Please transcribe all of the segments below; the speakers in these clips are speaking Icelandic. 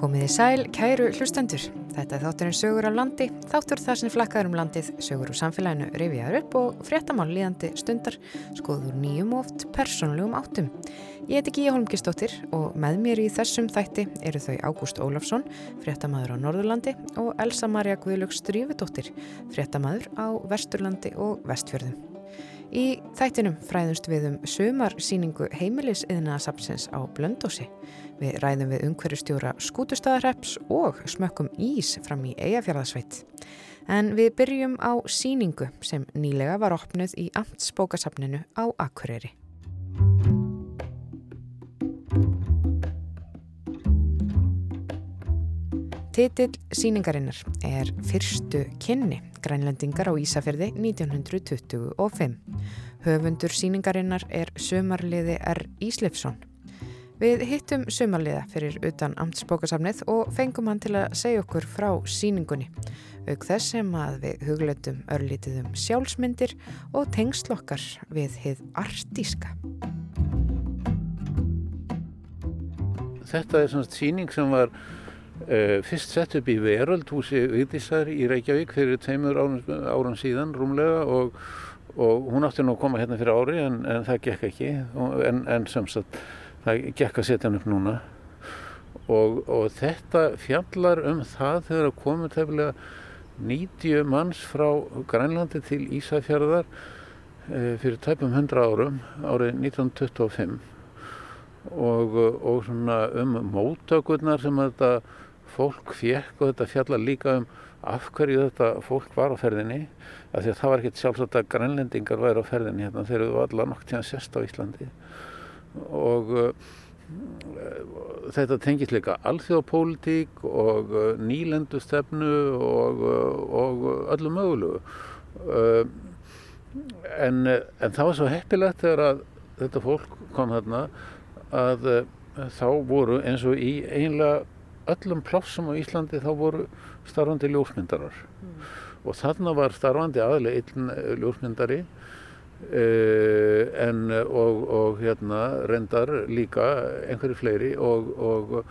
Komiði sæl, kæru hlustendur. Þetta er þátturinn sögur af landi, þáttur þar sem flakkaður um landið, sögur úr samfélaginu reyfiðar upp og fréttamál líðandi stundar, skoður nýjum oft persónulegum áttum. Ég heiti Gíja Holmgistóttir og með mér í þessum þætti eru þau Ágúst Ólafsson, fréttamaður á Norðurlandi og Elsa Maria Guðlöks Strífudóttir, fréttamaður á Vesturlandi og Vestfjörðum. Í þættinum fræðumst við um sömarsýningu heimilisiðnaðasapsins á Blöndósi. Við ræðum við umhverjustjóra skútustæðarreps og smökkum ís fram í eigafjörðasveit. En við byrjum á síningu sem nýlega var opnuð í Amtsbókasapninu á Akureyri. Titill síningarinnar er Fyrstu kynni, grænlendingar á Ísafjörði 1925. Höfundur síningarinnar er sömarliði R. Íslefsson. Við hittum sömarliða fyrir utan amtsbókasafnið og fengum hann til að segja okkur frá síningunni. Auk þess sem að við hugleitum örlítið um sjálfsmyndir og tengslokkar við hið artíska. Þetta er svona síning sem var fyrst sett upp í Veröldhúsi Vigdísar í Reykjavík fyrir tveimur árum, árum síðan rúmlega og, og hún átti nú að koma hérna fyrir ári en, en það gekk ekki. En, en sem sagt það gekk að setja hann upp núna. Og, og þetta fjallar um það þegar að komið tefnilega 90 manns frá Grænlandi til Ísafjörðar uh, fyrir tæpum 100 árum árið 1925 og, og svona um móttökurnar sem þetta fólk fekk og þetta fjallar líka um af hverju þetta fólk var á ferðinni af því að það var ekkert sjálfsagt að grænlendingar væri á ferðinni hérna þegar þú var allar nokk tíðan sest á Íslandi. Og uh, þetta tengist líka alþjóðapólitík og uh, nýlendustefnu og, uh, og öllu mögulegu. En, en það var svo heppilegt þegar að þetta fólk kom þarna að þá voru eins og í einlega öllum plássum á Íslandi þá voru starfandi ljósmyndarar mm. og þarna var starfandi aðlega einn eh, ljósmyndari uh, en og, og hérna reyndar líka einhverju fleiri og, og,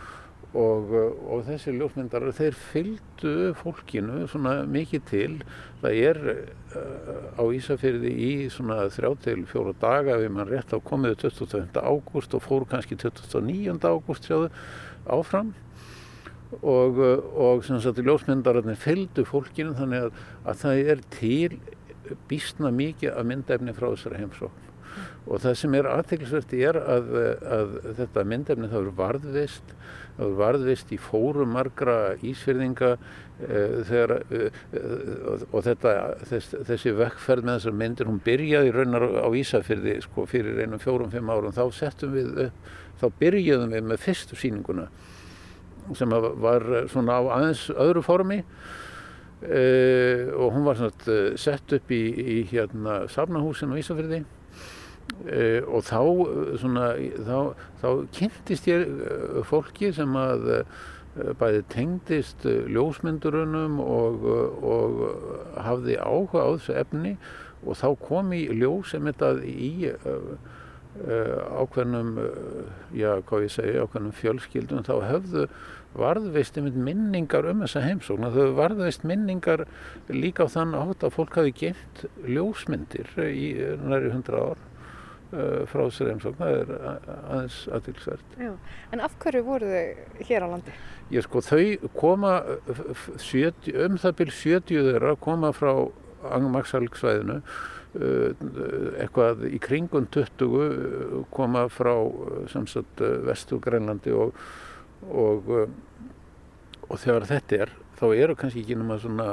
og þessi ljósmyndarar þeir fylgdu fólkinu svona mikið til það er uh, á Ísafyrði í svona þrjá til fjóra daga við mann rétt á komiðu 22. ágúst og fóru kannski 29. ágúst sjáðu áfram og, og sem sagt ljósmyndararnir fylgdu fólkinu þannig að, að það er til bísna mikið af myndefni frá þessari heimsókn. Og það sem er aðteglisvert er að, að þetta myndefni það eru varðvist það eru varðvist í fórum margra ísfyrðinga uh, þegar, uh, og þetta, þess, þessi vekkferð með þessar myndir hún byrjaði raunar á Ísafyrði sko, fyrir einum fjórum-fimm árum þá settum við upp, þá byrjuðum við með fyrstu síninguna sem var svona á aðeins öðru formi. Uh, og hún var svona eh, sett upp í, í hérna Safnahúsin á Ísafjörði uh, og þá svona þá, þá kynntist ég fólki sem að bæði tengdist ljósmyndurunum og, og hafði áhuga á þessu efni. Og þá kom í ljós sem þetta í ákveðnum, já hvað ég segi, ákveðnum fjölskyldum þá höfðu varðveist minningar um þessa heimsókn þau varðveist minningar líka á þann átt að fólk hafi gemt ljósmyndir í næri hundra ár uh, frá þessari heimsókn það er aðeins aðtilsvært En af hverju voru þau hér á landi? Ég sko þau koma 70, um það byrj 70 þeirra koma frá Angmaxalgsvæðinu uh, eitthvað í kringun 20 uh, koma frá samsagt vestu Grænlandi og og, um, og þegar þetta er þá eru kannski ekki náma svona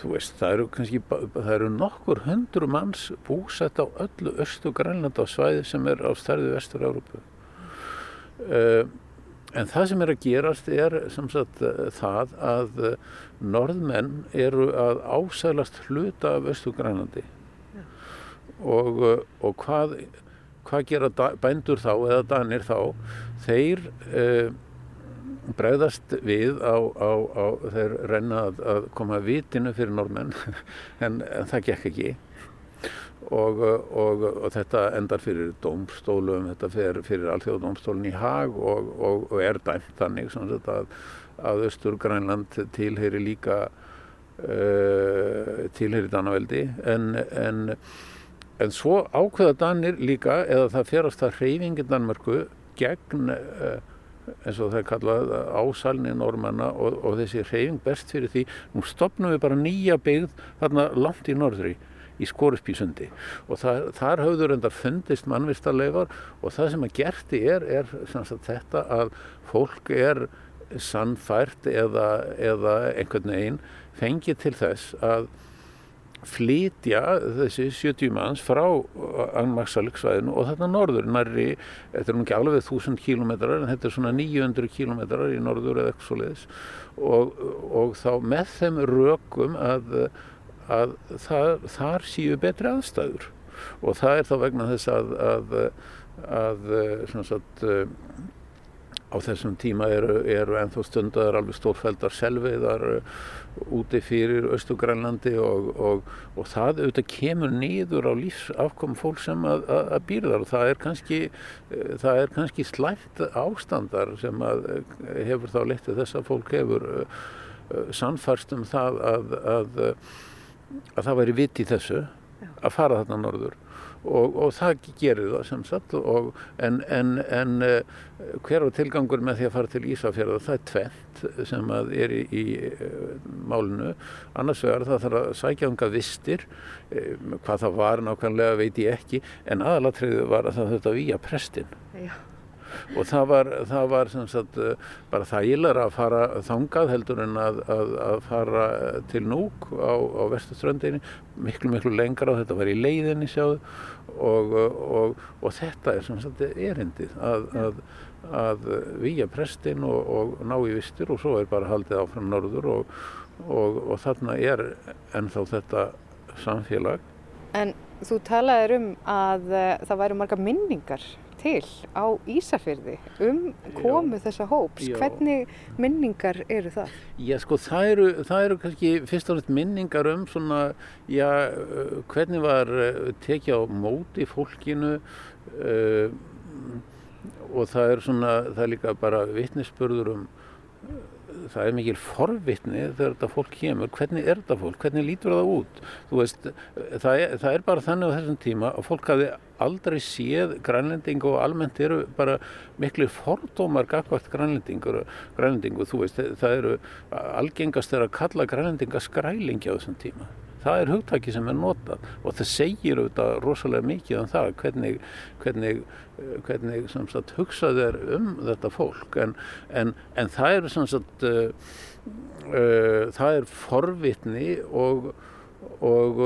þú veist það eru kannski það eru nokkur hundru manns búsett á öllu östu grænland á svæði sem er á stærði vestur Európu uh, en það sem er að gerast er sem sagt það að norðmenn eru að ásælast hluta af östu grænlandi. Og, og hvað hvað gera bændur þá eða danir þá? Þeir uh, bregðast við á, á, á þeir reyna að, að koma vitinu fyrir normenn en, en það gekk ekki. Og, og, og þetta endar fyrir dómstólum, þetta fer fyrir alþjóðadómstólun í hag og, og er dæmt þannig að, að Östur Grænland tilheyri líka uh, tilheyri Danaveldi. En, en, en svo ákveða Danir líka eða það ferast það hreyfingin Danmörku gegn uh, eins og það er kallað ásalni normanna og, og þessi hreyfing best fyrir því. Nú stopnum við bara nýja byggð þarna langt í norðri í Skórispísundi og það, þar hafður endar fundist mannvistarleifar og það sem að gerti er, er þetta að fólk er sannfært eða, eða einhvern veginn fengið til þess að flytja þessi 70 manns frá Angmarsaliksvæðinu og þetta norður nærri, þetta er nú ekki alveg 1000 kílometrar en þetta er svona 900 kílometrar í norður eða eitthvað svo leiðis og, og þá með þeim rökum að, að það, þar séu betri aðstæður. Og það er þá vegna þess að, að, að svona sagt á þessum tíma eru, eru ennþá stundar alveg stórfældar selviðar uh, úti fyrir Östugrænlandi og, og, og það auðvitað kemur nýður á lífsafkom fólk sem að, að, að býrðar og það er kannski, uh, það er kannski slæmt ástandar sem að uh, hefur þá letið þess að fólk hefur sannfærst um það að, að það væri vitt í þessu að fara þarna norður og, og það gerir það sem sagt og, en, en, en eh, hver á tilgangur með því að fara til Ísafjörða það er tvent sem er í, í eh, málinu. Annars vegar það þarf að sækja unga vistir. Eh, hvað það var nákvæmlega veit ég ekki. En aðalatriðu var að það þurfti að výja prestin Já og það var, það var sagt, bara þægilega að fara þangað heldur en að, að, að fara til núk á, á vestuströndinni miklu miklu lengra og þetta var í leiðinni sjáðu. Og, og, og þetta er sagt, erindið að, að výja prestin og, og ná í vistir og svo er bara haldið áfram norður og þarna er ennþá þetta samfélag. En þú talaðir um að uh, það væri marga minningar til á Ísafyrði um komu þessa hóps. Já. Hvernig minningar eru það? Já sko það eru, það eru kannski fyrst og náttúrulega minningar um svona, já hvernig var tekið á móti fólkinu uh, og það er svona, það er líka bara vittnesspörður um það er mikil forvitni þegar þetta fólk kemur, hvernig er þetta fólk, hvernig lítur það út? Veist, það, er, það er bara þannig á þessum tíma að fólk hafi aldrei séð grænlending og almennt eru bara miklu fordómar gagvart grænlendingur, grænlendingu, þú veist, það eru algengast er að kalla grænlendinga skrælingi á þessum tíma það er hugtaki sem er notað og það segir auðvitað rosalega mikið um það hvernig, hvernig, hvernig sagt, hugsað er um þetta fólk. En, en, en það er sagt, uh, uh, það er forvitni og, og,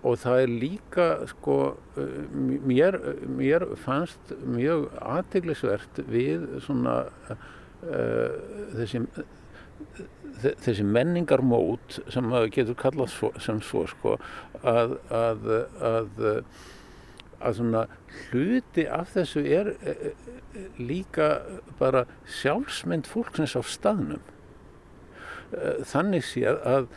og það er líka sko, uh, mér, mér fannst mjög aðteglisvert við svona þessi þessi menningarmót sem maður getur kallað svo, sem svo sko, að, að, að, að hluti af þessu er e, e, líka bara sjálfsmynd fólksins á staðnum. E, þannig sé að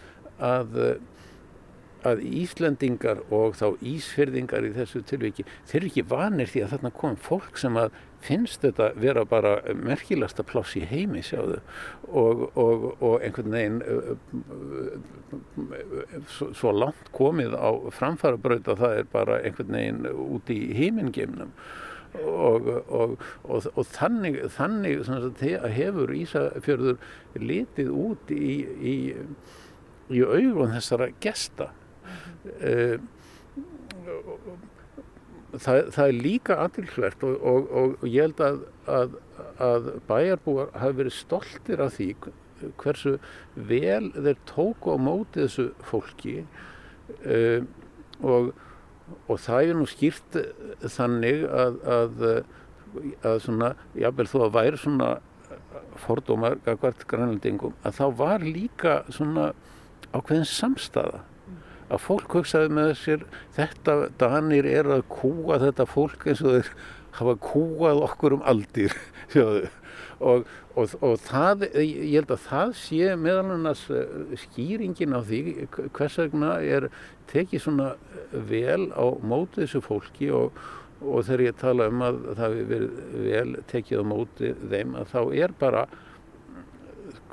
að Íslendingar og þá Ísfyrðingar í þessu tilviki þeir eru ekki vanir því að þarna kom fólk sem að finnst þetta vera bara merkilegsta pláss í heimi sjáðu. Og, og, og einhvern veginn svo, svo langt komið á framfæra braut að það er bara einhvern veginn út í heimingeimnum og, og þannig, þannig sagt, hefur Ísafjörður litið út í, í, í augun þessara gesta það, það er líka aðtilsvert og, og, og, og ég held að, að, að bæjarbúar hafi verið stoltir af því hversu vel þeir tóku á móti þessu fólki uh, og það er nú skýrt þannig að, að svona, jábel þó að væri svona fordómar hvert grænlandingum að þá var líka svona ákveðin samstaða að fólk hugsaði með sér þetta Danir er að kúa þetta fólk eins og þeir hafa kúað okkur um aldir. Og, og, og það, ég held að það sé meðal annars eh, skýringin á því hvers vegna er tekið svona vel á móti þessu fólki og, og þegar ég tala um að það hefur vel tekið á móti þeim að þá er bara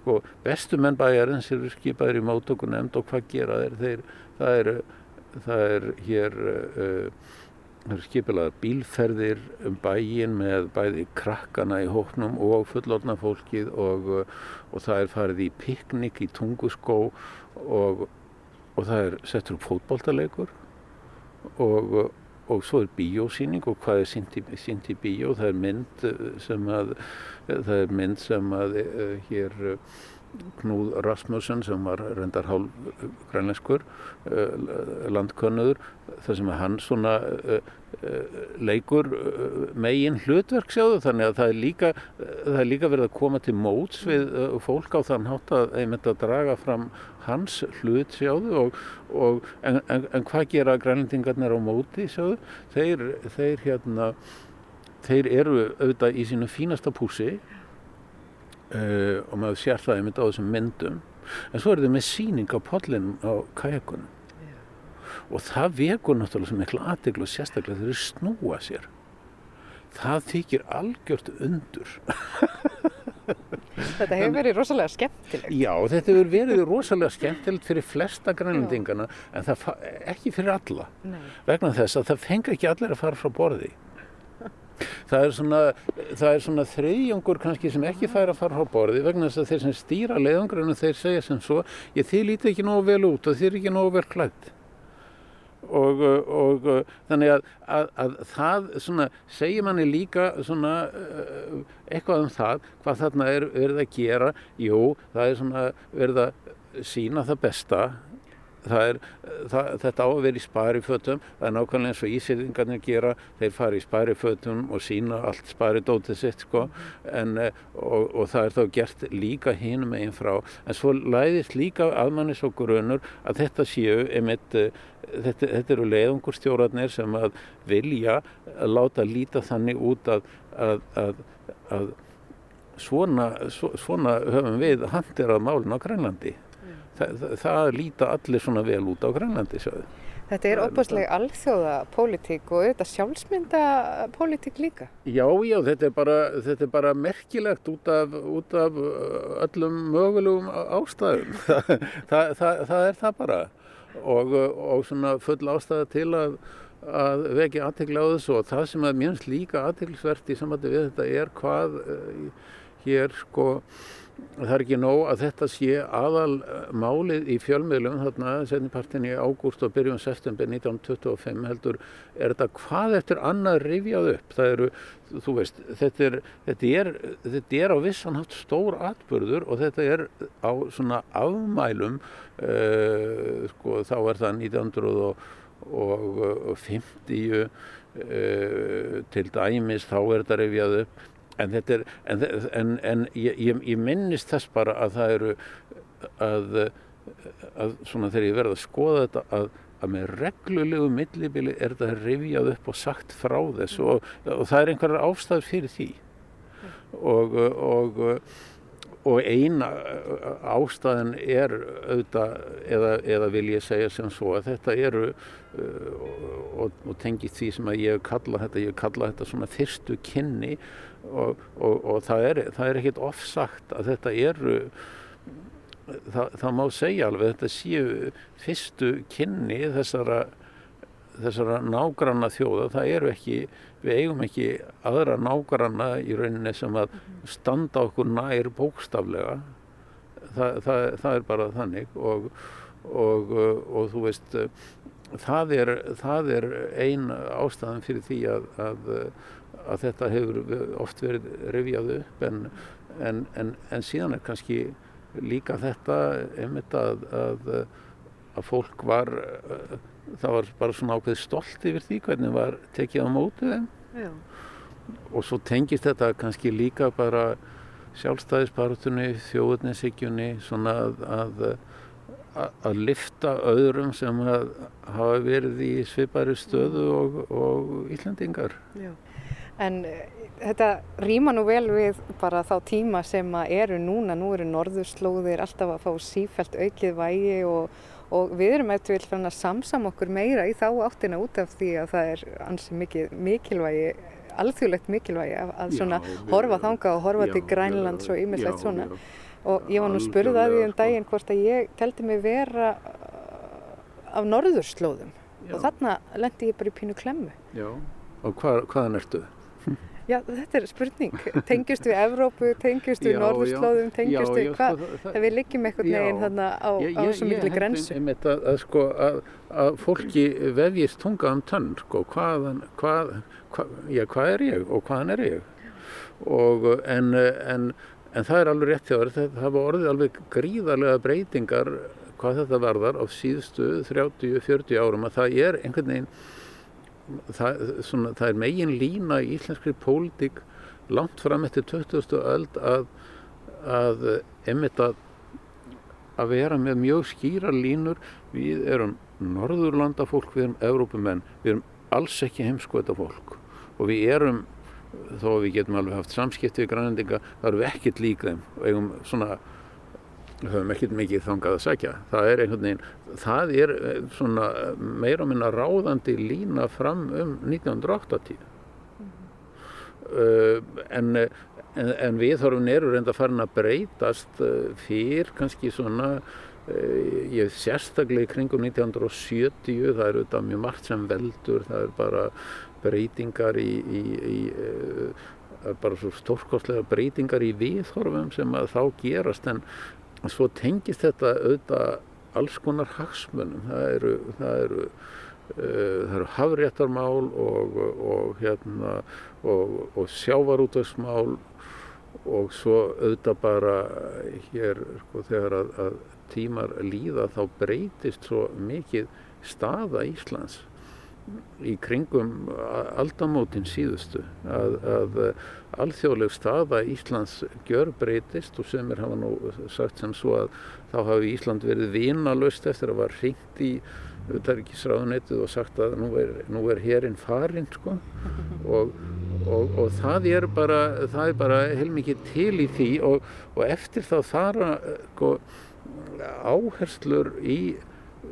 sko, bestu menn bæjarins eru skipaður í mótöku nefnd og hvað gera þeir, þeir það er, það er hér uh, Það eru skipilaðar bílferðir um bæin með bæði krakkana í hóknum og fullorna fólkið og, og það er farið í piknik í tunguskó og, og það er settur upp fótbóltaleikur og, og svo er bíósýning og hvað er sínt í, bíó, það er mynd sem að, það er mynd sem að uh, hér Knúð Rasmussen sem var reyndar hálf grænleikskur uh, landkönnuður þar sem hann svona uh, leikur megin hlutverk sjáðu þannig að það er líka, það er líka verið að koma til móts við fólk á þann hátt að einmitt að draga fram hans hlut sjáðu og, og en, en, en hvað gera grænlendingarnir á móti sjáðu? Þeir, þeir hérna þeir eru auðvitað í sínu fínasta púsi uh, og maður sér það einmitt á þessum myndum. En svo er þetta með síning á podlinum á kajakunum yeah. og það vekur náttúrulega sem eitthvað aðdeglu og sérstaklega þegar þeir snúa sér. Það þykir algjört undur. Þetta hefur verið rosalega skemmtilegt. Já, þetta hefur verið rosalega skemmtilegt fyrir flesta grænlendingana en það ekki fyrir alla. Nei. vegna þess að það fengur ekki allir að fara frá borði það er svona, svona þreyjungur kannski sem ekki fær að fara á borði vegna þess að þeir sem stýra leiðangrunum þeir segja sem svo ég þið líti ekki nógu vel út og þið er ekki nógu vel klætt og, og þannig að, að, að það svona, segir manni líka svona, eh, eitthvað um það hvað þarna er verið að gera. Jú, það er verið að sína það besta Er, það, þetta á að vera í sparifötum það er nákvæmlega eins og ísýðingarnir gera þeir fara í sparifötum og sína allt sparidótið sitt sko. en, eh, og, og það er þá gert líka hinum einn frá en svo læðist líka aðmannis og grunur að þetta séu einmitt, eh, þetta, þetta eru leiðungurstjórarnir sem að vilja að láta líta þannig út að, að, að, að svona, svona höfum við handir að málun á Grænlandi það, það líta allir svona vel út á Grænlandi sjáðu. Þetta er opaslega alþjóða pólitík og auðvitað sjálfsmynda pólitík líka. Já, já, þetta er bara, þetta er bara merkilegt út af, út af uh, öllum mögulegum ástæðum. það, það, það er það bara og, og svona full ástæða til að, að vekja aðtegla á þessu og það sem er mjög líka aðteglisvert í samvætti við þetta er hvað uh, hér sko það er ekki nóg að þetta sé aðal eh, málið í fjölmiðlum þarna setnipartin í ágúst og byrjun september 1925 heldur er þetta hvað eftir annað rifjað upp? Það eru, þú veist, þetta er þetta er, þetta er á vissanhátt stór atbyrður og þetta er á svona afmælum uh, sko þá er það 1950 uh, til dæmis þá er þetta rifjað upp en er en, en, ég, ég, ég minnist þess bara að það eru að, að svona þegar ég verði að skoða þetta að, að með reglulegu millibili er þetta rivjað upp og sagt frá þess og, og það er einhverjar ástæður fyrir því. Og, og og eina ástæðin er auðvitað, eða, eða vil ég segja sem svo að þetta eru uh, og, tengið því sem að ég kalla þetta, ég kalla þetta svona fyrstu kynni og, og, og það er, er ekkit ofsagt að þetta eru það, það má segja alveg þetta séu fyrstu kynni þessara þessara nágranna þjóða, það eru ekki við eigum ekki aðra nágranna í rauninni sem að standa okkur nær bókstaflega. Það, það, það er bara þannig og, og, og þú veist það er, það er ein ástæðan fyrir því að, að, að þetta hefur oft verið revjað upp en, en, en, en síðan er kannski líka þetta einmitt að, að að fólk var það var bara svona ákveð stolt yfir því hvernig var tekið á mótið þeim Já. og svo tengist þetta kannski líka bara sjálfstæðisparutunni, þjóðuninsíkjunni svona að, að, að lifta öðrum sem hafa verið í svipari stöðu og, og Íslandingar. Já. En uh, þetta rýma nú vel við bara þá tíma sem eru núna, nú eru norðurslóðir alltaf að fá sífælt aukið vægi og, og við erum eftir vil að samsam okkur meira í þá áttina út af því að það er ansi mikið mikilvægi alþjóðlegt mikilvægi að, að svona já, horfa þanga og horfa já, til Grænlands og ymislegt svona. já, og ég var nú spurð að því um sko. daginn hvort að ég teldi mig vera uh, af norðurslóðum. Og þarna lendi ég bara í pínu klemmu. Já, og hvað, hvaðan ertu? Já, þetta er spurning. Tengjast við Evrópu, tengjast við Norðurslóðum, tengjast við hvað? Það við liggjum einhvern veginn þarna á, svo miklu grensu. Ég að, að, sko, að, að fólki vefjist tunga um tönn, sko, hvaðan, hvað, hvað, já, hvað er ég og hvaðan er ég? Og, en, en, en það er alveg rétt hjá þér, það hafa orðið alveg gríðarlega breytingar hvað þetta varðar á síðustu 30-40 árum að það er einhvern veginn það, svona, það er megin lína í íslenskri pólitík langt fram eftir 20. öld að, að emitt að, að vera með mjög skýra línur við erum norðurlanda fólk, við erum Evrópumenn, við erum alls ekki heimskvöta fólk og við erum þó að við getum alveg haft samskipti við grænendinga, það eru ekkert lík þeim og eigum svona höfum ekkert mikið þangað að segja það er einhvern veginn, það er eh, svona meira og minna ráðandi lína fram um 1980 mm -hmm. uh, en, en, en við þarfum eru reynda fara að breytast uh, fyrr kannski svona uh, ég sérstaklega í kringum 1970 það eru þetta mjög margt sem veldur það er bara breytingar í, í, í bara svo stórkostlega breytingar í viðhorfum sem að þá gerast en Svo tengist þetta auðvitað alls konar hagsmunum. Það eru, það eru, uh, það eru hafréttarmál og, og, hérna, og, og sjávarútvegsmál og svo auðvitað bara hér sko, þegar að, að tímar líða þá breytist svo mikið staða Íslands í kringum aldamótin síðustu að, að alþjóðleg staða Íslands gjör breytist og sem er hafa nú sagt sem svo að þá hafi Ísland verið vinalöst eftir að var hringt í auðvitaðrikisráðunetið og sagt að nú er, nú er hérinn farinn sko. Og, og, og það er bara, bara heilmikið til í því og, og eftir þá þara sko, áherslur í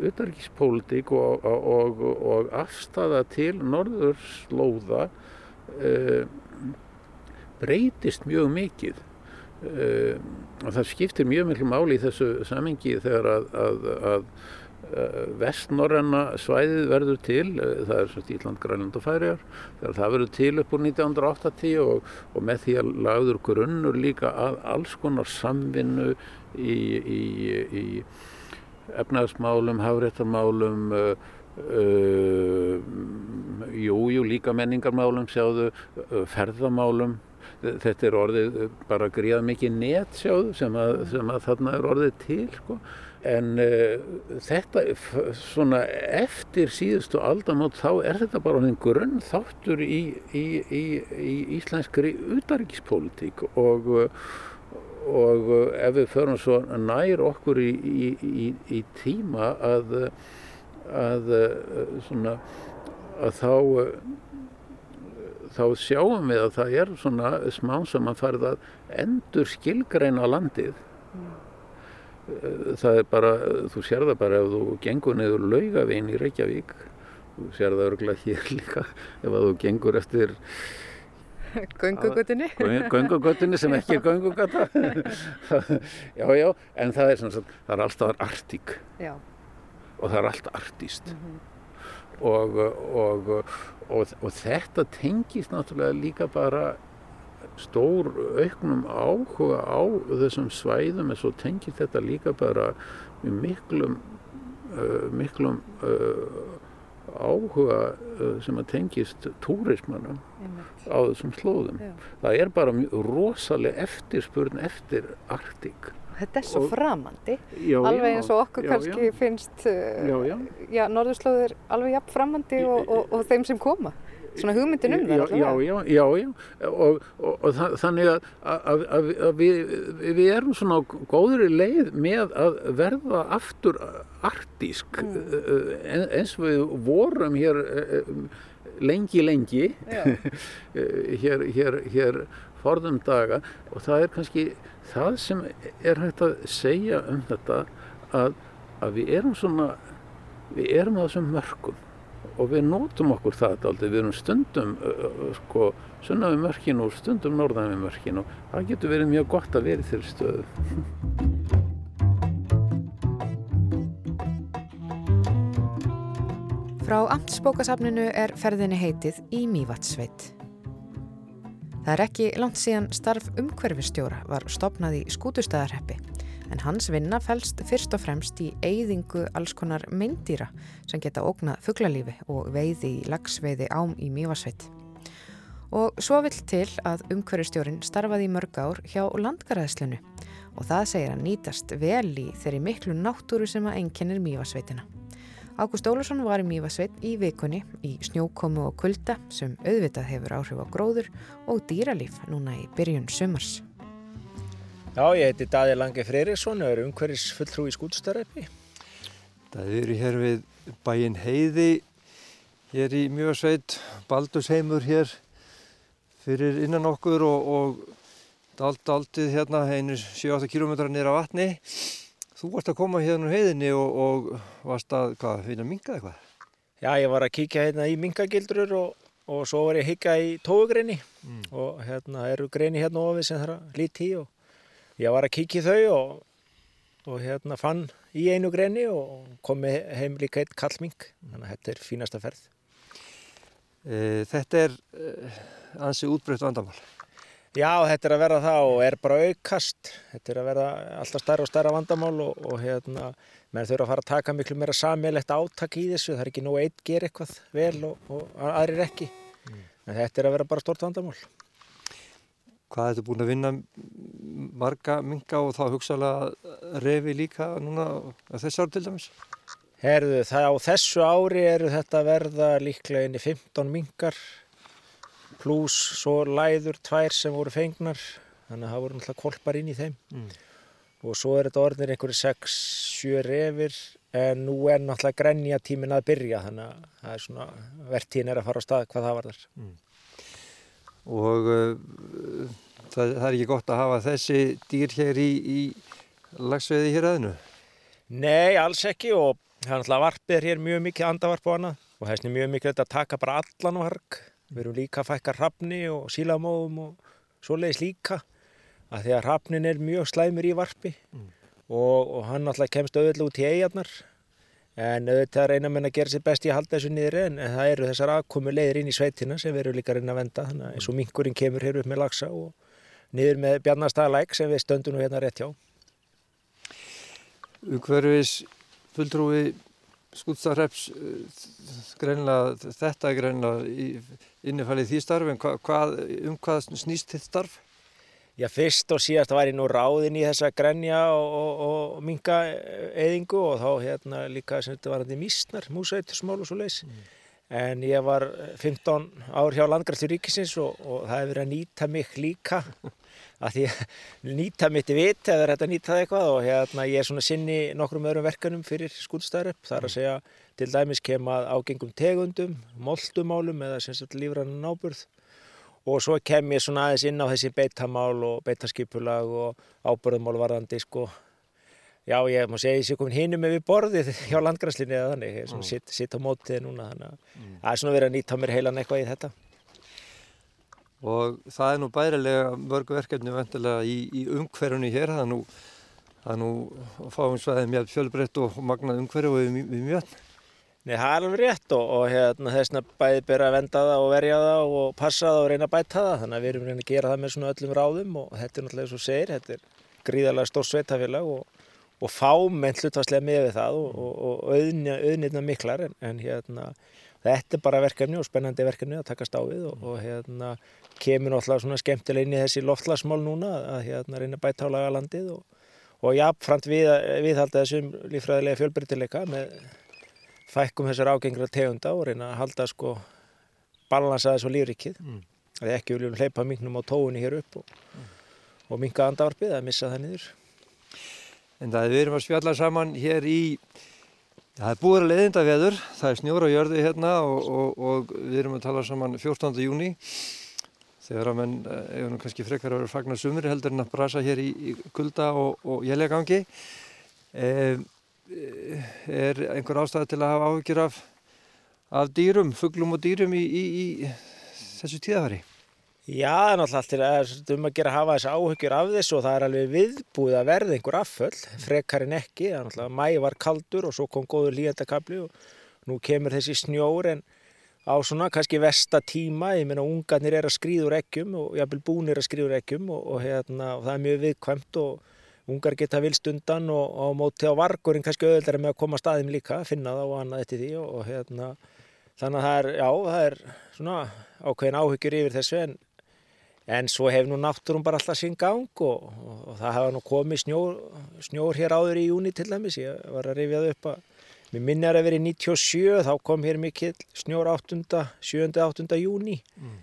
utarrikiðspólitík og, og, og afstafa til norðurslóða uh, breytist mjög mikið. Uh, og það skiptir mjög miklu máli í þessu samengi þegar að, að, að vestnorrenna svæðið verður til, það er svona Ísland, Grænland og Færiar, þegar það verður til upp úr 1980 og, og með því að lagður grunnur líka að alls konar samvinnu í, í, í efnagsmálum, hafréttarmálum, uh, uh, jú, líka menningarmálum, sjáðu, uh, ferðamálum. Þetta er orðið bara gríða mikið net, sjáðu, sem að, sem að þarna er orðið til, sko. En uh, þetta, svona eftir síðustu aldamót, þá er þetta bara einhvern grunn þáttur í, í, í, í íslenskri utaríkispolítík og og uh, ef við förum svo nær okkur í, í, í, í tíma að, að, uh, svona, að þá, uh, þá sjáum við að það er svona smá sem að farið að endur skilgreina landið. Mm. Það er bara, þú sér það bara ef þú gengur niður laugavinn í Reykjavík, þú sér það örgulega hér líka ef þú gengur eftir Göngugutinni? Göngugutinni sem ekki er göngugata. já, já, en það er, sagt, það er alltaf artík já. og það er alltaf artíst. Mm -hmm. og, og, og, og þetta tengist náttúrulega líka bara stór auknum áhuga á þessum svæðum en svo tengist þetta líka bara miklum, uh, miklum uh, áhuga uh, sem að tengist túrismannum á þessum slóðum. Já. Það er bara rosalega eftirspurn eftir Arktík. Þetta er svo og, framandi, já, alveg eins og okkur já, kannski finnst uh, norðurslóðir alveg jafn framandi og, og, og þeim sem koma svona hugmyndin um það já, já, já, já. Og, og, og þannig að, að, að, að við, við erum svona góðri leið með að verða aftur artísk mm. Eh, eins og við vorum hér eh, lengi lengi. Hér, hér, hér forðum daga. Og það er kannski það sem er hægt að segja um þetta að, að við erum svona við erum að þessum mörgum og við nótum okkur það aldrei, við erum stundum sko, sunna við mörkin og stundum norðan við mörkin og það getur verið mjög gott að í þeirri stöðu. Frá Amtsbókasafninu er ferðinni heitið í Mývatsveit. Það er ekki langt síðan starf umhverfistjóra var stopnað í skútustæðarheppi en hans vinna fælst fyrst og fremst í eyðingu alls konar meindýra sem geta ógnað fugglalífi og veiði í lagsveiði ám í Mývatsveit. Og svo vill til að umhverfistjórin starfaði í mörg ár hjá landgarðaðslunu og það segir að nýtast vel í þeirri miklu náttúru sem að enginnir Mývatsveitina. Ágúst Ólarsson var í Mývasveit í vikunni í snjókomu og kulda sem auðvitað hefur áhrif á gróður og dýralíf núna í byrjun sumars. Já, ég heiti Daði Lange Freyriksson og er umhverjus fulltrú í skútstarreipi. Það eru hér við bæin Heiði, hér í Mývasveit, Baldursheimur hér fyrir innan okkur og, og dalt, daltið hérna einir 7-8 km nýra vatni. Þú varst að koma hérna úr heiðinni og, og varst að, hvað, finna minga eitthvað? Já, ég var að kíkja hérna í mingagildrur og, og svo var ég að higga í tóugreini mm. og hérna eru greini hérna ofið sem það er lítið í og ég var að kíkja í þau og, og hérna fann í einu greini og kom heim líka eitt kallming, þannig að þetta er fínasta ferð. E, þetta er e, ansi útbreytt vandamál. Já, þetta er að vera það og er bara aukast. Þetta er að vera alltaf stærra og stærra vandamál og, og hérna, menn þurfa að fara að taka miklu meira sammeilegt átak í þessu. Það er ekki nóg eitt ger eitthvað vel og, og aðrir ekki. Mm. En þetta er að vera bara stort vandamál. Hvað ertu búin að vinna marga minga og þá hugsaðlega refi líka núna þess ár til dæmis? Herðu, það á þessu ári eru þetta verða líklega inn í 15 mingar pluss svo læður tvær sem voru fengnar þannig að það voru náttúrulega kolpar inn í þeim mm. og svo er þetta orðinir einhverju 6-7 refir en nú er náttúrulega grenja tímin að byrja þannig að það er svona vertíðin er að fara á stað hvað það var þar mm. Og uh, það, það er ekki gott að hafa þessi dýr hér í, í lagsveiði hér aðinu? Nei, alls ekki og það er náttúrulega varpið hér mjög mikið andavarp á hana og er mjög mikið að taka bara allan hark. Við erum líka að fækka hrafni og sílamóðum og svoleiðis líka. Að því að hrafnin er mjög slæmur í varpi. Mm. og, og hann alltaf kemst auðvitað út í eigarnar en auðvitað reyna menn að gera sér best í að halda þessu niður en, það eru þessar aðkomu leiðir inn í sveitina sem við erum líka reyna að venda þannig að eins og minkurinn kemur hér upp með lagsa og niður með bjarnastæðalæk sem við stöndum nú hérna rétt hjá. Hverfis fulltrúi skútstarreps greinlega þetta greinlega innifælið því starf en hvað, um hvað snýst þitt starf? Já fyrst og síðast var ég nú ráðinn í þessa grenja og, og, og minga eðingu og þá hérna líka sem þetta var hann í mísnar, músautursmál og svo leiðs mm. en ég var 15 ár hjá Landgræstur Ríkisins og, og það hefur verið að nýta mig líka. Að því að nýta mitt í vit eða þetta nýta eitthvað og hérna ég er svona sinni nokkrum öðrum verkanum fyrir skúlstæðaröpp þar að segja til dæmis kemað ágengum tegundum, moldumálum eða sem sagt lífrannan áburð og svo kem ég svona aðeins inn á þessi beitamál og beitaskipulag og áburðumál varðandi sko. Já ég má segja ég sé komin hinum með við borðið hjá landgræslinni eða þannig, ég er svona mm. sitt, sitt á mótið núna þannig að mm. það er svona verið að nýta mér heilan eitthvað í þetta. Og það er nú bærilega mörgu verkefni vendilega í, í umhverjunni hér, það er nú, nú fáum svæðið mjög fjölbreytt og magnað umhverju við, við mjög Nei, það er alveg rétt og, og hérna, þessna bæði byrja að venda það og verja það og passa það og reyna að bæta það. Þannig að við erum reyna að gera það með svona öllum ráðum og þetta er náttúrulega og segir, þetta er gríðarlega stór sveitafélag og, og fámenn hlutvarslega með við það og, og auðnirna miklar en, en hérna, þetta er bara verkefni og spennandi verkefni að takast á við og hérna, kemur náttúrulega svona skemmtilega inn í þessi loftlagsmál núna að hérna, reyna að bæta á laga landið og jáfnframt við, viðhalda þessum lífræðilega fjölbyrtileika með fækkum þessar ágengra tegunda og reyna að halda sko balansa þessu lífrikið mm. að ekki viljum hleypa minknum á tóunni hér upp og, mm. og minka andavarpið að missa það niður En það er við erum að spjalla saman hér í Það er búið að leiðinda veður, það er snjóra jörði hérna og, og, og við erum að tala saman 14. júni þegar að menn hefur nú kannski frekar að vera fagnar sumri heldur en að brasa hér í, í kulda og, og jæljagangi. Eh, er einhver ástæði til að hafa áhugir af, af dýrum, fugglum og dýrum í, í, í þessu tíðafæri? Já, náttúrulega allt er um að gera að hafa þessi áhugjur af þessu og það er alveg viðbúið að verða einhver afföll, frekar en ekki, það er náttúrulega mæ var kaldur og svo kom góður líðandakabli og nú kemur þessi snjór en á svona kannski vesta tíma, ég meina ungarnir er að skrýður ekkjum og jáfnvel búnir að skrýður ekkjum og, og, hérna, og það er mjög viðkvæmt og ungar geta vilst undan og, og móti á vargurinn kannski auðvitað með að koma staðum líka, finna það og annað eftir því og hérna þannig að það er, já, það er svona ákveðin áhyggjur yfir þessu en En svo hefur nú náttúrum bara alltaf sinn gang og, og, og það hafa nú komið snjór, snjór hér áður í júni til dæmis. Ég var að rifja það upp að mér minni að það verið 97, þá kom hér mikill snjór 8. 7. 8. júni mm.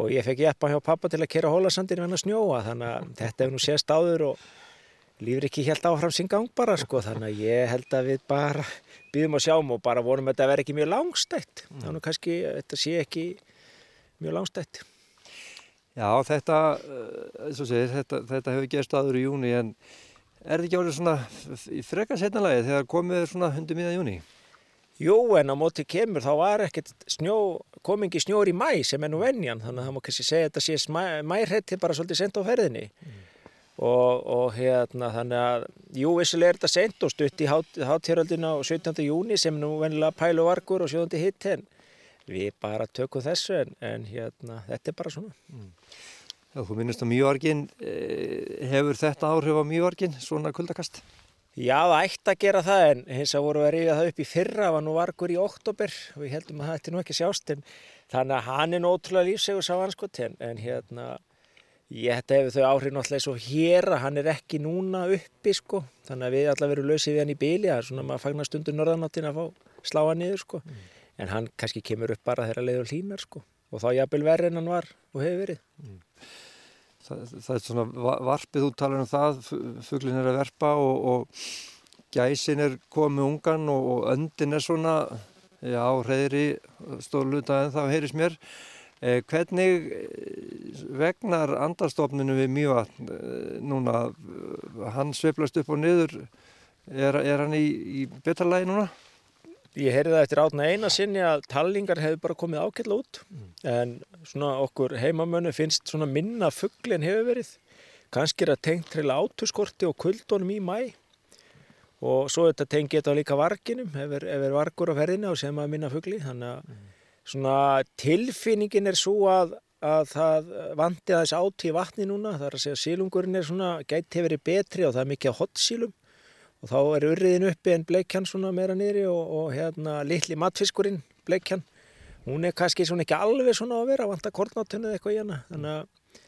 og ég fekk jæppa hjá pappa til að kera hólasandinu en að snjóa þannig að þetta hefur nú sést áður og lífur ekki helt áfram sinn gang bara sko þannig að ég held að við bara býðum að sjáum og bara vonum að þetta verði ekki mjög langstætt. Mm. Þannig kannski þetta sé ekki mjög langstætt. Já, þetta, eh, segir, þetta, þetta hefur gerst aður í júni en er þetta ekki árið svona í frekar setnalagi þegar komið svona hundi miða júni? Jú, en á móti kemur þá var ekkert snjó, komingi snjór í mæ sem er nú vennjan þannig að það má kannski segja að þetta sé mærætti bara svolítið sent á ferðinni mm. Og, og hérna þannig að jú, vissilega er þetta sent og stutt í háttjöröldina á 17. júni sem nú vennilega pælu vargur og sjóðandi hitt henn við bara tökum þessu en, en hérna, þetta er bara svona. Mm. Já, þú minnist á mjögargin, eh, hefur þetta áhrif á mjögargin, svona kuldakast? Já, það ætti að gera það en hins að voru að rifja það upp í fyrra, var nú vargur í oktober og við heldum að þetta er nú ekki sjást en þannig að hann er nótrúlega lífsegur sá hanskot en, en hérna ég hætti hefur þau áhrif náttúrulega svo hér að hann er ekki núna uppi sko þannig að við allavega verum lausið við hann í bíli er svona að maður fagnar stundur norðanáttin að fá sláa niður sko mm en hann kannski kemur upp bara þegar leiður hlínar sko og þá jafnvel verri en hann var og hefur verið. Mm. Það, það er svona varpið út talar um það, fugglin er að verpa og, og gæsin er komið ungan og, og öndin er svona, já, reyðri stóluta en það heyris mér. Eh, hvernig eh, vegnar andarstofninu við mjög eh, núna, hann sveiflast upp og niður, er, er hann í, í betarlægi núna? Ég heyrði það eftir átna eina sinni að tallingar hefur bara komið ákveðla út mm. en svona okkur heimamönu finnst svona minna fuggli en hefur verið. Kanski er það tengt treyla átuskorti og kuldunum í mæ og svo þetta tengið þetta líka varginum ef er vargur á ferðinu og sem að minna fuggli. Þannig að mm. Svona tilfinningin er svo að, að það vandi aðeins áti í vatni núna. Það er að segja að sílungurinn er svona gæti verið betri og það er mikið á hotsílum og þá er urriðin uppi en bleikjan svona meira niðri og, og hérna litli matfiskurinn bleikjan hún er kannski svona ekki alveg svona að vera vant að kornátunni eða eitthvað í hana. Þannig að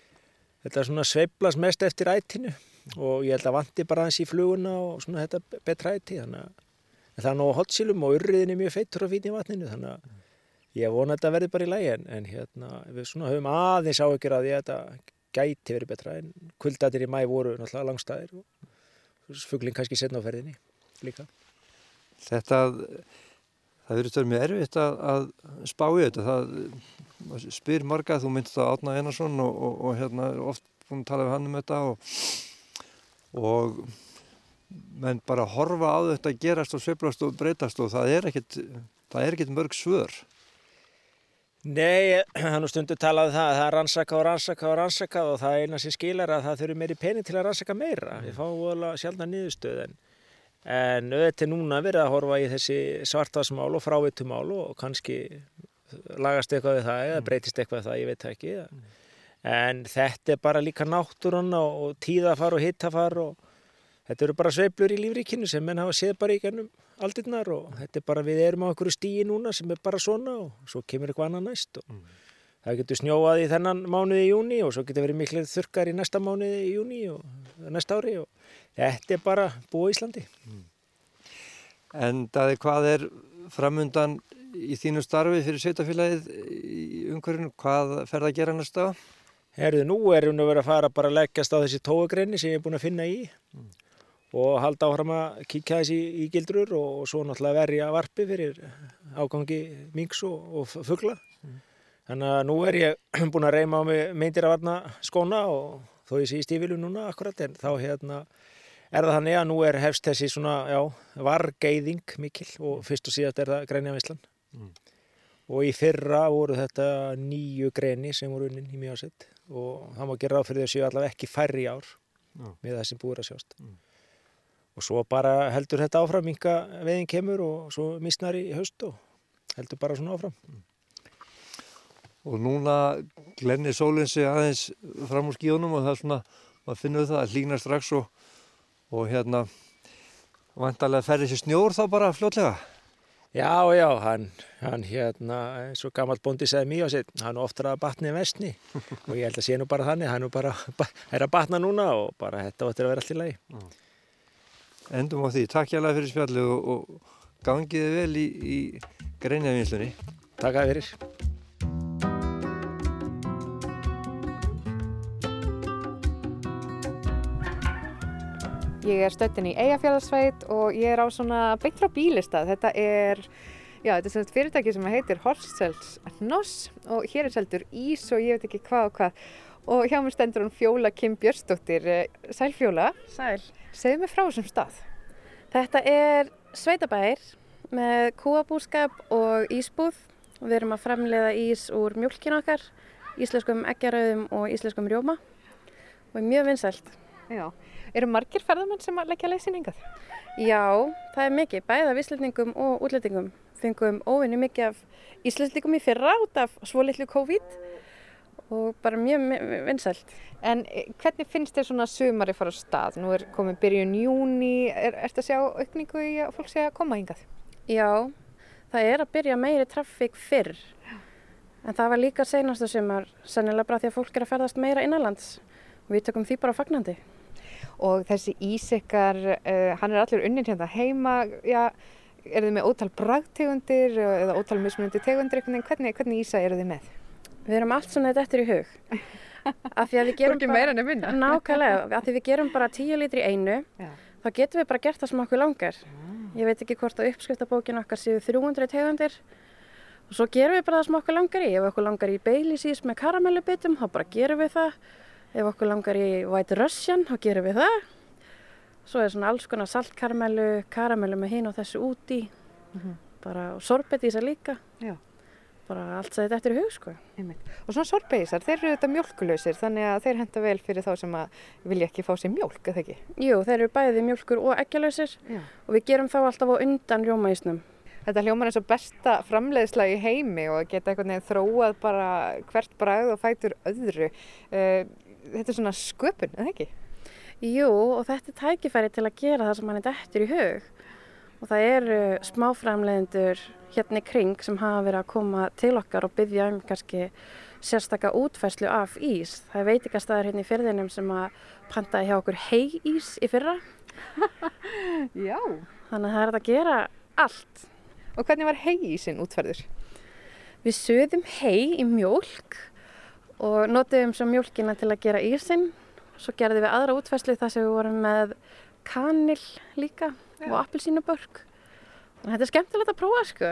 þetta svona sveiblas mest eftir ættinu og ég held að vanti bara hans í fluguna og svona þetta betra ætti þannig að það er nógu hotsílum og urriðin er mjög feittur og fín í vatninu þannig að ég vona að þetta verði bara í lægi en, en hérna við svona höfum aðeins áhugir að því að þetta gæti verið betra en kuldatir í mæ voru náttúrulega langstæðir og fugglinn kannski setna á ferðinni líka. Þetta, það verður stöður mjög erfitt að, að spá í þetta. Það spyr marga, þú myndist að Átna Einarsson og, og, og hérna oft búin að tala við hann um þetta og, og menn bara horfa á þetta gerast og sveplast og breytast og það er ekkit, það er ekkit mörg svör. Nei, hann og stundu talaði um það að það er rannsaka og rannsaka og rannsaka og það eina sem skilar að það þurfi meiri pening til að rannsaka meira. Við fáum alveg sjálfna niðurstöð en, auðvitað er núna verið að horfa í þessi svartvarsmál og frávitumál og kannski lagast eitthvað við það eða breytist eitthvað við það, ég veit ekki. En þetta er bara líka náttúrun og tíðafar og hittafar og þetta eru bara sveiblur í lífríkinu sem menn hafa séð bara í gennum aldirnar og þetta er bara við erum á einhverju stíi núna sem er bara svona og svo kemur eitthvað annað næst og mm. það getur snjóað í þennan mánuði í júni og svo getur verið miklu þurkar í næsta mánuði í júni og næsta ári og þetta er bara búið Íslandi. Mm. En daði hvað er framundan í þínu starfi fyrir sveitafélagið í umhverjum, hvað fer það að gera næsta? Herðu, nú erum við að vera að fara bara að leggjast á þessi tóagrenni sem ég er búin að finna í. Mm og halda áfram að kíkja þessi í, gildrur og, svo náttúrulega verja varpi fyrir ágangi minks og, og fuggla. Þannig að nú er ég búin að reyma á mig meindir að varna skóna og þó ég sé í stífilu núna akkurat en þá hérna er það þannig að nú er hefst þessi svona, já, vargeiðing mikil og fyrst og síðast er það greinja Ísland. Mm. Og í fyrra voru þetta nýju greini sem voru unnin í mjög ásett og það má gera á fyrir þessu allavega ekki færri ár mm. með það sem búir að sjást. Mm. Og svo bara heldur þetta áfram, minga veginn kemur og svo misnar í haust og heldur bara svona áfram. Mm. Og núna glennir sólinn sig aðeins fram úr skíunum og það er svona, maður finnur það að lína strax og og hérna vantarlega ferði þessi snjór þá bara fljótlega Já, já, hann, hann hérna, eins og gammal bondi segði mjög á sitt, hann oftar að batni vestni og ég held að sé nú bara þannig, hann er bara er að batna núna og bara þetta áttir að vera allt í lagi. Endum á því, takk hjá það fyrir spjallu og, og gangiði vel í, í greinjavinslunni. Takk að fyrir. Ég er stöttin í Eyjafjörðarsveit og ég er á svona beint frá bílistað. Þetta er, já, þetta er svona fyrirtæki sem heitir Horstsells Noss og hér er seldur ís og ég veit ekki hvað og hvað. Og hjá mér stendur hún Fjóla Kim Björnsdóttir. Sæl Fjóla. Sæl. Segðu mig frá þessum stað. Þetta er sveitabæðir með kúabúskap og ísbúð. Við erum að framleiða ís úr mjölkinu okkar, íslenskum eggjarauðum og íslenskum rjóma og er mjög vinsælt. Já. Eru margir ferðarmenn sem að leggja leysin yngað? Já, það er mikið, bæða af íslendingum og útlendingum. Fengum óvinni mikið af íslendingum í fyrra út af svo litlu COVID og bara mjög vinsælt. En eh, hvernig finnst þér svona sumari fara á stað? Nú er komið byrjun júni, er þetta að sjá aukningu í að fólk sé að koma yngað? Já, það er að byrja meiri trafík fyrr. En það var líka senastu sumar, sannilega bara því að fólk er að ferðast meira innanlands. Við tökum því bara fagnandi og þessi ísikkar, uh, hann er allir unnin hérna heima, já, er þið með ótal bragtegundir eða ótal mismunandi tegundir, hvernig, hvernig ísa eru þið með? Við erum allt svona þetta eftir í hug. Af því að við gerum bara, nákvæmlega, af því við gerum bara 10 litri í einu, já. þá getum við bara gert það sem okkur langar. Ah. Ég veit ekki hvort á uppskriftabókinu okkar séu 300 tegundir og svo gerum við bara það sem okkur langar í. Ef okkur langar í beilisís með karamellubitum, þá bara gerum við það. Ef okkur langar í White Russian, þá gerum við það. Svo er svona alls konar saltkarmelu, karamellu með hinn og þessu úti. Mm -hmm. Bara sorbetísar líka. Já. Bara allt sæðið eftir hug, sko. Og svona sorbetísar, þeir eru þetta mjölkulöysir, þannig að þeir henda vel fyrir þá sem að vilja ekki fá sér mjölk, eða ekki? Jú, þeir eru bæðið mjölkur og eggjalausir og við gerum þá alltaf á undan rjómaísnum. Þetta hljómar eins og besta framleiðsla í heimi og geta einhvern veginn þróað bara hvert bræð og fætur öðru. Uh, þetta er svona sköpun, eða ekki? Jú, og þetta er tækifæri til að gera það sem hann er dættur í hug. Og það eru smáframlegendur hérna í kring sem hafa verið að koma til okkar og byggja um kannski sérstakka útfæslu af ís. Það er veitikastæðar hérna í fyrðinum sem að pantaði hjá okkur hei ís í fyrra. Já. Þannig að það er að gera allt. Og hvernig var hei ísin útfærður? Við sögðum hei í mjölk og notiðum svo mjölkina til að gera ísinn. Svo gerðum við aðra útfæslu þar sem við vorum með kanil líka. Og appelsínubörk. Þetta er skemmtilegt að prófa sko.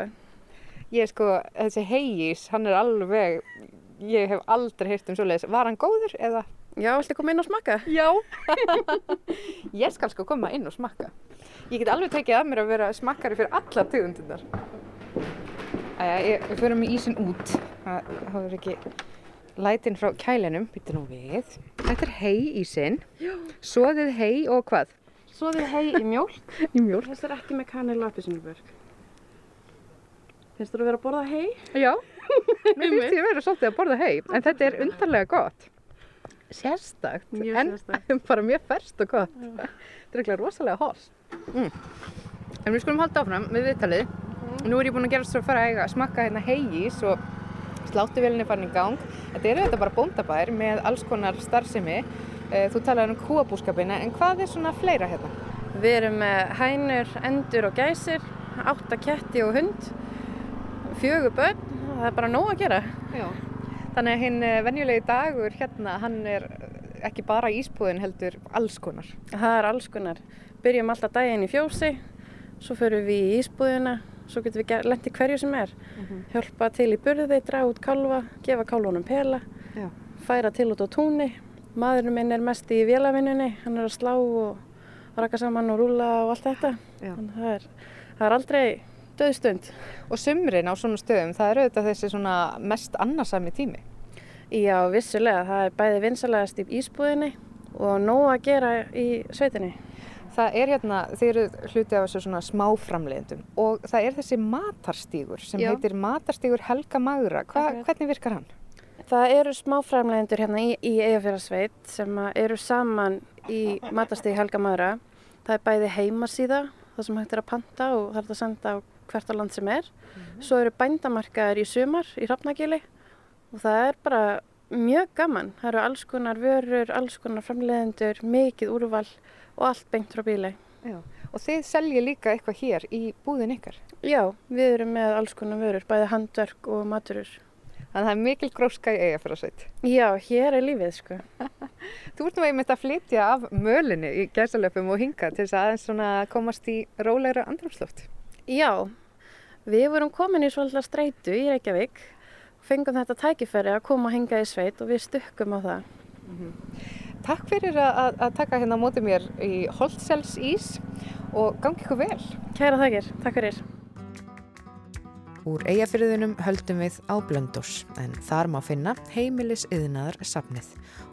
Ég sko, þessi heijís, hann er alveg, ég hef aldrei heyrt um svo leiðis. Var hann góður eða? Já, viltu koma inn og smakka? Já, ég skal sko koma inn og smakka. Ég get alveg tekið að mér að vera smakkari fyrir allar tegundundar. Æja, við förum í ísin út. Það, er ekki lætin frá kælinum, býttu nú við. Þetta er hei í sinn. Svoðið hei og hvað? Svoðið hei í mjölk. í mjölk. Þetta er ekki með kanil og appisinubörk. Finnst þú að vera að borða hei? Já, mér finnst ég að vera svolítið að borða hei. En þetta er undarlega gott. Sérstakt. Mjög sérstakt. En bara mjög færst og gott. Já. Þetta er ekki rosalega hors. Mm. En við skulum halda áfram með viðtalið. Mm. Nú er ég búin að gera svo að fara að smakka hérna heiís og sláttuvelinni farin í gang. Þetta eru þetta bara bóndabær með alls konar starfsemi. Eh, þú talaði um kúabúskapina, en hvað er svona fleira hérna? Við erum með hænur, endur og gæsir, átta ketti og hund, fjögur börn, það er bara nóg að gera. Já. Þannig að hinn eh, venjulegi dagur hérna, hann er ekki bara ísbúðin heldur alls konar. Það er alls konar. Byrjum alltaf daginn í fjósi, svo förum við í ísbúðina, svo getum við lendið hverju sem er. Mm -hmm. Hjálpa til í burði, draga út kálfa, gefa kálfunum pela, Já. færa til út á túnni. Maðurinn minn er mest í vélavinnunni, hann er að slá og raka saman og rúla og allt þetta. Það er, það er aldrei döðstund. Og sumrin á svona stöðum, það eru auðvitað þessi mest annarsami tími. Já, vissulega. Það er bæði vinsalegast í ísbúðinni og nóg að gera í sveitinni. Það er hérna, þeir eru hluti af þessu svona smáframleiðendum og það er þessi matarstígur sem Já. heitir matarstígur Helga Magra. Hva, hvernig virkar hann? Það eru smáframleiðendur hérna í, í Eyjafjörðarsveit sem eru saman í matarstíg Helga Magra. Það er bæði heimasíða, það sem hægt er að panta og það er að senda á hvert á land sem er. Mm -hmm. Svo eru bændamarkaðar í sumar í Hrafnagili og það er bara mjög gaman. Það eru alls konar vörur, alls konar framleiðendur, mikið úrval og allt beint frá bílei. Já. Og þið seljið líka eitthvað hér í búðin ykkar? Já, við erum með alls konar vörur, bæði handverk og maturur. Þannig að það er mikil gróska í eiga fyrir að sveit. Já, hér er lífið sko. Þú ert nú einmitt að flytja af mölinni í gæsalöpum og hinga til þess að aðeins svona komast í rólegra andrumsloft. Já, við vorum komin í svolítið streitu í Reykjavík fengum þetta tækifæri að koma að hinga í sveit og við stukkum á það. Mm -hmm. Takk fyrir að, að taka hérna á móti mér í Holtzels ís og gangi ykkur vel. Kæra þakkir, takk fyrir. Úr eigafyrðunum höldum við á Blöndós en þar má finna heimilis yðnaðar safnið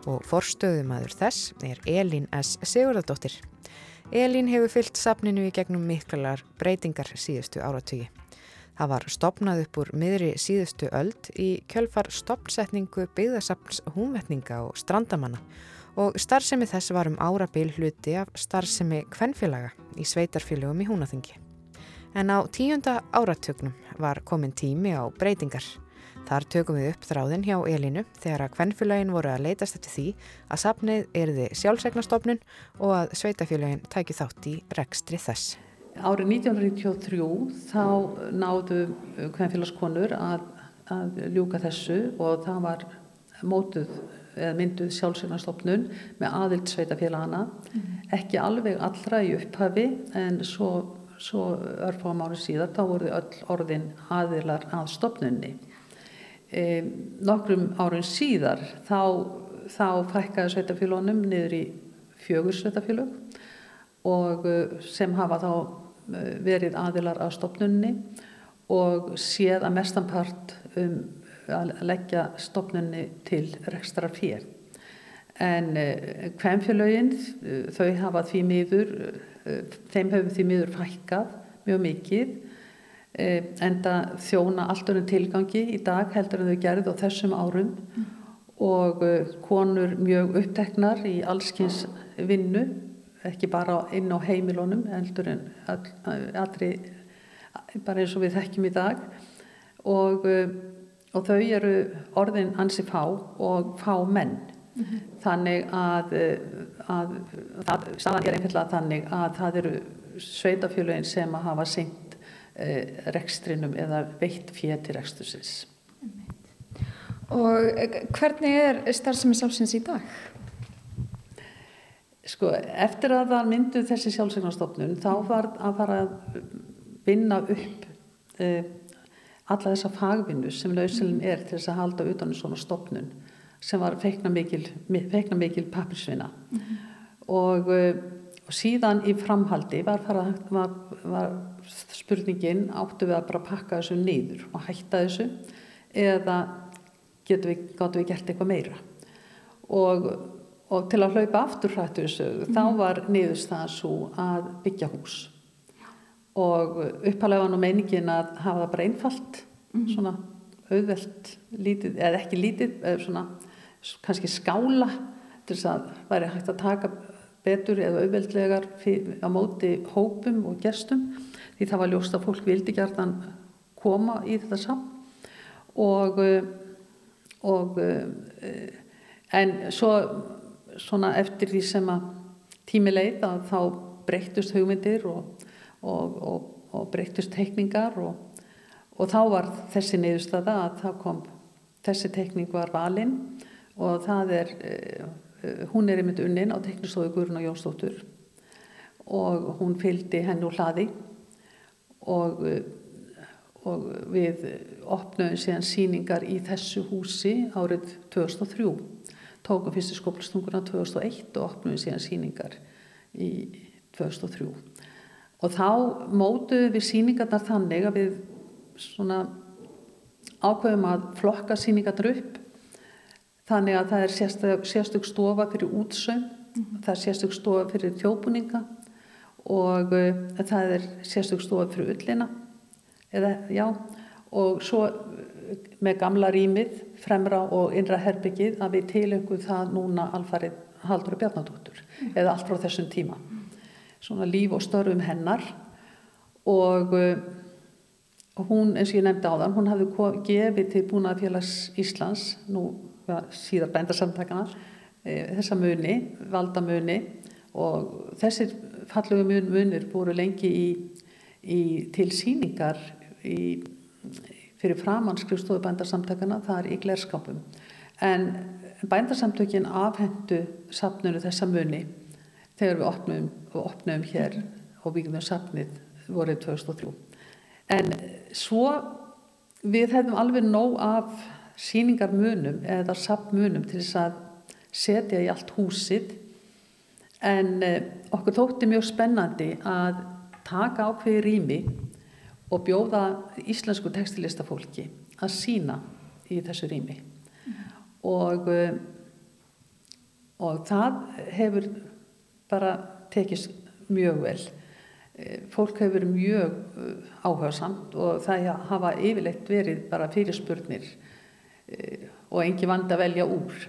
og forstöðumadur þess er Elín S. Sigurðardóttir. Elín hefur fyllt safninu í gegnum miklalar breytingar síðustu áratögi. Það var stopnað upp úr miðri síðustu öld í kjölfar stoppsetningu byggðasapns húnvetninga og strandamanna og starfsemi þess var um árabil hluti af starfsemi kvennfélaga í sveitarfélögum í húnaþingi. En á tíunda áratögnum var komin tími á breytingar. Þar tökum við upp þráðin hjá Elinu þegar að kvennfélagin voru að leytast eftir því að sapnið erði sjálfsegnastofnun og að sveitarfélagin tæki þátt í rekstri þess. Árið 1993 þá náðu hvernfélagskonur að, að ljúka þessu og það var mótuð eða mynduð sjálfsvegnarstofnun með aðild sveitafélagana mm. ekki alveg allra í upphafi en svo, svo örfáum árið síðar þá voru öll orðin aðilar að stofnunni e, nokkrum árið síðar þá, þá fækkaði sveitafélagunum niður í fjögur sveitafélag og sem hafa þá Eh, verið aðilar á stopnunni og séð að mestanpart um að leggja stopnunni til rekstrar fér. En eh, þau hafa því miður, eh, þeim hefur því miður fækkað mjög mikið en það þjóna allt önum tilgangi í dag heldur en þau gerði á þessum árum mm. og konur mjög uppteknar í allskynns vinnu ekki bara inn á heimilónum heldur en allri bara eins og við þekkjum í dag og, eh, og þau eru orðin ansi fá og fá menn. Þannig að, eh, að, að staðan er einfallega þannig að það eru sveitafjölugin sem að hafa syngt eh, rekstrinum eða veitt fér til rekstursins Og eh, hvernig er starfsemi samsins í dag? Sko, eftir að það myndu þessi sjálfsvegnarstofnun þá var að fara að vinna upp uh, alla þessa fagvinnu sem lausilin er til þess að halda utan um svona stofnun sem var feikna mikil, mikil pappirsvinna mm -hmm. og, uh, og síðan í framhaldi var, fara, var, var spurningin áttu við að bara pakka þessu nýður og hætta þessu eða getum við, við gert eitthvað meira og og til að hlaupa aftur hrættu þessu mm. þá mhm. var niðurstaðan svo að byggja hús og uppalega var nú meiningin að hafa það bara einfalt mm. svona auðvelt lítið, eða ekki lítið eða svona kannski skála til þess að væri hægt að taka betur eða auðveldlegar á móti hópum og gestum því það var ljóst að fólk vildi gertan koma í þetta saman og og en svo svona eftir því sem að tími leið að þá breyttust hugmyndir og, og, og, breyttust teikningar og þá var þessi niðurstada að það kom þessi teikning var valinn og það er uh, uh, hún er einmitt unnin á teknistofu Guðrun og Jónsdóttur og hún fylgdi henn úr hlaði og, uh, og við opnum síðan síningar í þessu húsi árið 2003 tókum fyrstu skóplastunguna 2001 og opnum síðan síningar í 2003 og þá mótuðum við síningarnar þannig að við svona ákveðum að flokka síningarnar upp þannig að það er sérstök, sérstök stofa fyrir útsöng mm -hmm. það er sérstök stofa fyrir þjóðbúninga og uh, það er sérstök stofa fyrir ullina eða já og svo með gamla rýmið fremra og innra herbyggið að við tilengum það núna alfarið Haldur og Bjarnadóttur mm. eða allt frá þessum tíma svona líf og störfum hennar og, og hún eins og ég nefndi á þann hún hafði gefið til Búnaðarfélags Íslands nú ja, síðar bændarsamtakana e, þessa muni, valdamuni og þessir fallegu mun, munir voru lengi í, í til síningar í, fyrir framhanskriðstofu bændarsamtakana þar í glerskapum en bændarsamtökin afhendu sapnunu þessa muni þegar við opnum, opnum hér og byggðum safnið vorið 2003 en svo við hefðum alveg nóg af síningarmunum eða safnmunum til þess að setja í allt húsið en eh, okkur þótti mjög spennandi að taka ákveði rými og bjóða íslensku tekstilistafólki að sína í þessu rými og eh, og það hefur bara tekist mjög vel. Eh, fólk hefur verið mjög eh, áhersamt og það hafa yfirleitt verið bara fyrirspurnir eh, og engi vand að velja úr.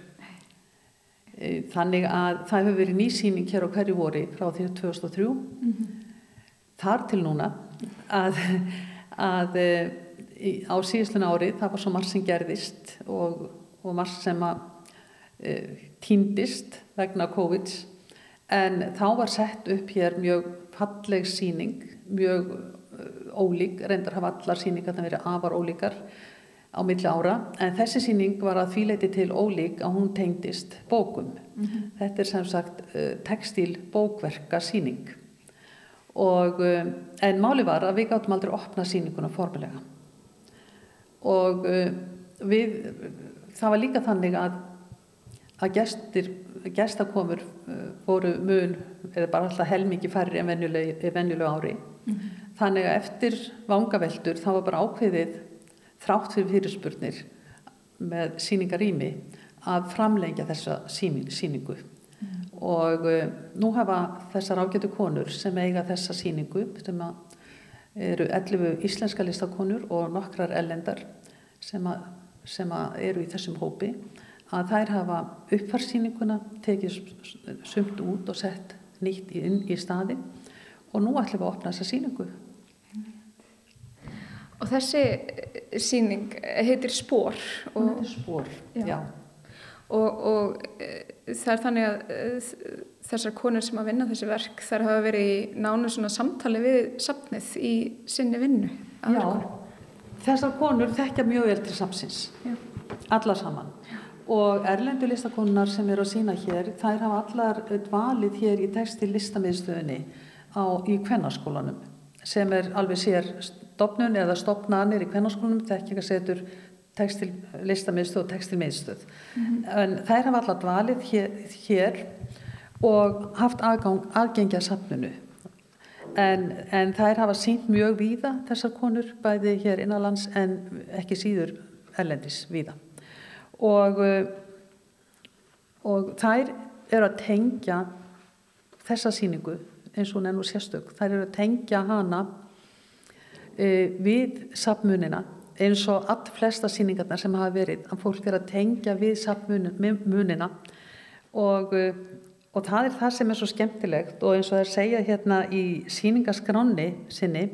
Þannig að það hefur verið nýsýning hér á hverju vori frá því 2003 mm -hmm. þar til núna að, að á síðustlun ári það var svo margt sem gerðist og, og margt sem að týndist vegna COVID en þá var sett upp hér mjög falleg síning, mjög uh, ólík, reyndar hafa allar síningar það verið afar ólíkar á milli ára, en þessi síning var að þvíleiti til ólík að hún tengdist bókum. Mm -hmm. Þetta er sem sagt uh, textil bókverka síning og uh, en máli var að við gáttum aldrei opna síninguna formulega og við það var líka þannig að að gestir gestakomur voru mun eða bara alltaf helmingi færri en venjulegu ári mm -hmm. þannig að eftir vangaveldur þá var bara ákveðið þrátt fyrir fyrirspurnir með síningarými að framlengja þessa síning, síningu mm -hmm. og uh, nú hafa þessar ágætu konur sem eiga þessa síningu sem eru 11 íslenska listakonur og nokkrar ellendar sem, sem eru í þessum hópi að þær hafa uppfarsýninguna tekið sumt út og sett nýtt inn í staði og nú ætlum við að opna þessa síningu Og þessi síning heitir Spór Hún heitir Spór, já, já. Og, og e, það er þannig að þessar konur sem að vinna þessi verk þær hafa verið í nánu svona samtali við sapnið í sinni vinnu Já, þessar konur þekkja mjög vel til sapsins allar saman og erlendu listakonunar sem eru að sína hér þær hafa allar valið hér í textil listamiðstöðinni í kvennarskólanum sem er alveg sér stopnun eða stopnarnir í kvennarskólanum þekkingasetur textil listamiðstöð og textil miðstöð mm -hmm. en þær hafa allar valið hér, hér og haft aðgang, aðgengja safnunu en, en þær hafa sínt mjög víða þessar konur bæði hér innanlands en ekki síður erlendis víða og, eh, og þær eru að tengja þessa síningu eins og hún er nú sérstök, þær eru að tengja hana e, við sapmunina eins og all flesta síningarna sem hafa verið að fólk er að tengja við sapmunina og, eh, og það er það sem er svo skemmtilegt og eins og það er segja hérna í síningaskráni sinni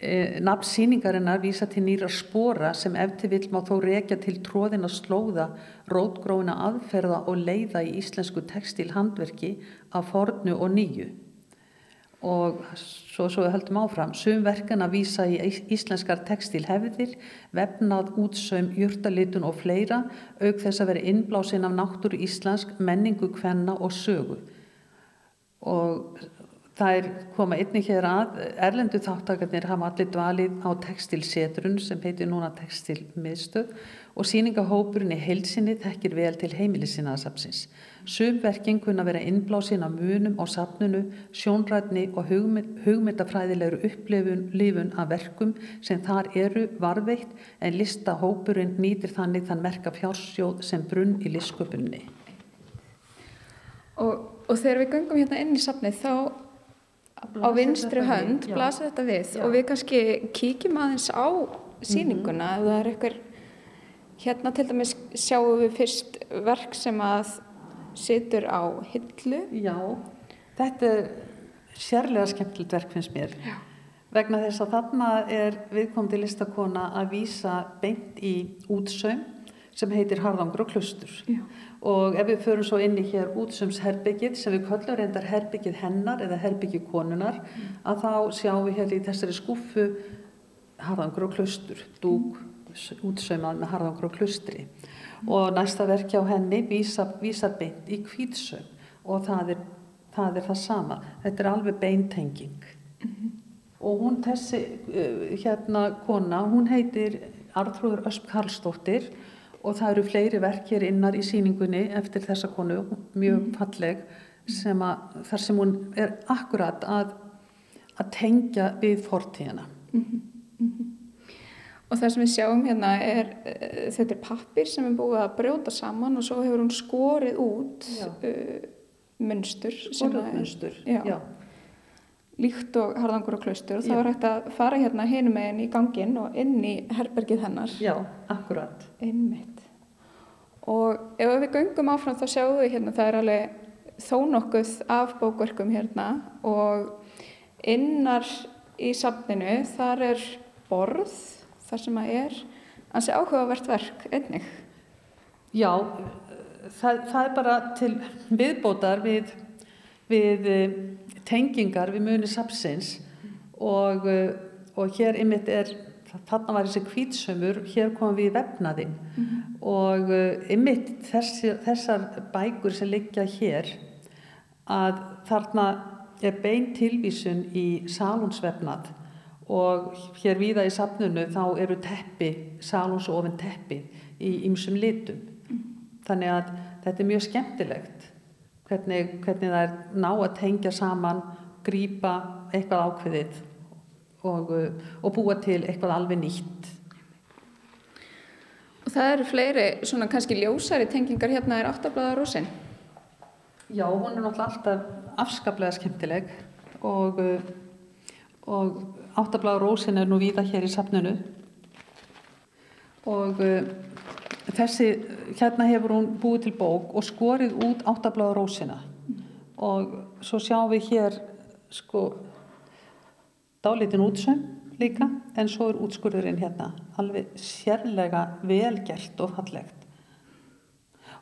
E, nafn síningarinnar vísa til nýra spora sem eftir vil má þó rekja til tróðina slóða, rótgróna aðferða og leiða í íslensku textilhandverki af fornu og nýju. og svo, svo við höldum áfram. Sum verkan að vísa í íslenskar textilhefðir, vefnað, útsaum, júrtalitun og fleira, auk þess að vera innblásinn af náttúru íslensk, menningu, kvenna og sögu. Og það er koma einnig hér að, erlendu þáttakarnir hafa allir dvalið á textilsetrun sem heitir núna textilmiðstöð og síningahópurinn í heilsinni þekkir vel til heimilisinaðsapsins. Sumverking kunna vera innblásin af munum á sapnunu, sjónrætni og hugmyndafræðilegur upplifun af verkum sem þar eru varveitt en listahópurinn nýtir þannig þann merka fjársjóð sem brunn í listsköpunni. Og, og þegar við gangum hérna inn í sapnið þá á vinstri hönd blasir þetta við já. og við kannski kíkjum aðeins á síninguna mm -hmm. ef það er eitthvað hérna til dæmis sjáum við fyrst verk sem að situr á hillu. Já, þetta er sérlega skemmtilegt verk finnst mér. Já. Vegna þess að þarna er viðkomandi listakona að vísa beint í útsaum sem heitir Harðangur og Klustur. Já. Og ef við förum svo inn í hér útsumsherbyggið sem við köllum reyndar herbyggið hennar eða herbyggið konunar mm. að þá sjáum við hér í þessari skuffu Harðangur og Klustur, dúk, mm. útsaumað með Harðangur og Klustri og næsta verk hjá henni vísar vísa beint í kvítsög og það er, það er það sama þetta er alveg beintenging mm -hmm. og hún þessi uh, hérna kona, hún heitir Artrúður Ösp Karlsdóttir og það eru fleiri verk hér innar í síningunni eftir þessa konu mjög mm -hmm. falleg sem að, þar sem hún er akkurat að, að tengja við fortíðina mm -hmm. Og það sem við sjáum hérna er, uh, þetta er pappir sem er búið að brjóta saman og svo hefur hún skorið út uh, munstur. Skorið munstur, já. já. Líkt og harðangur og klaustur og það var hægt að fara hérna hinum meginn í gangin og inn í herbergið hennar. Já, akkurat. Einmitt. Og ef við göngum áfram þá sjáum við hérna, það er alveg þó nokkuð af bókverkum hérna og innar í safninu þar er borð þar sem að er ansi áhugavert verk einnig. Já, það, það er bara til viðbótar við, við tengingar við muni sapsins og, eh, og hér ymitt er, þarna var þessi kvítsömmur, hér komum við í vefnaðinn mm -hmm. og ymitt eh, þessi, þessar bækur sem liggja hér að þarna er bein tilvísun í salonsvefnað og hér viða í safnunu þá eru teppi, salonsofin teppi í ymsum litum. Þannig að þetta er mjög skemmtilegt hvernig, hvernig það er ná að tengja saman, grýpa eitthvað ákveðið og, og búa til eitthvað alveg nýtt. Og það eru fleiri svona kannski ljósari tengingar hérna er áttablaða rosin? Já, hún er náttúrulega alltaf afskaplega skemmtileg og, og áttablaður rósin er nú víða hér í safnunu og uh, þessi, hérna hefur hún búið til bók og skorið út áttablaður rósina. Og svo sjáum við hér sko dálitin útsömm líka en svo er útskurðurinn hérna alveg sérlega velgert og fallegt.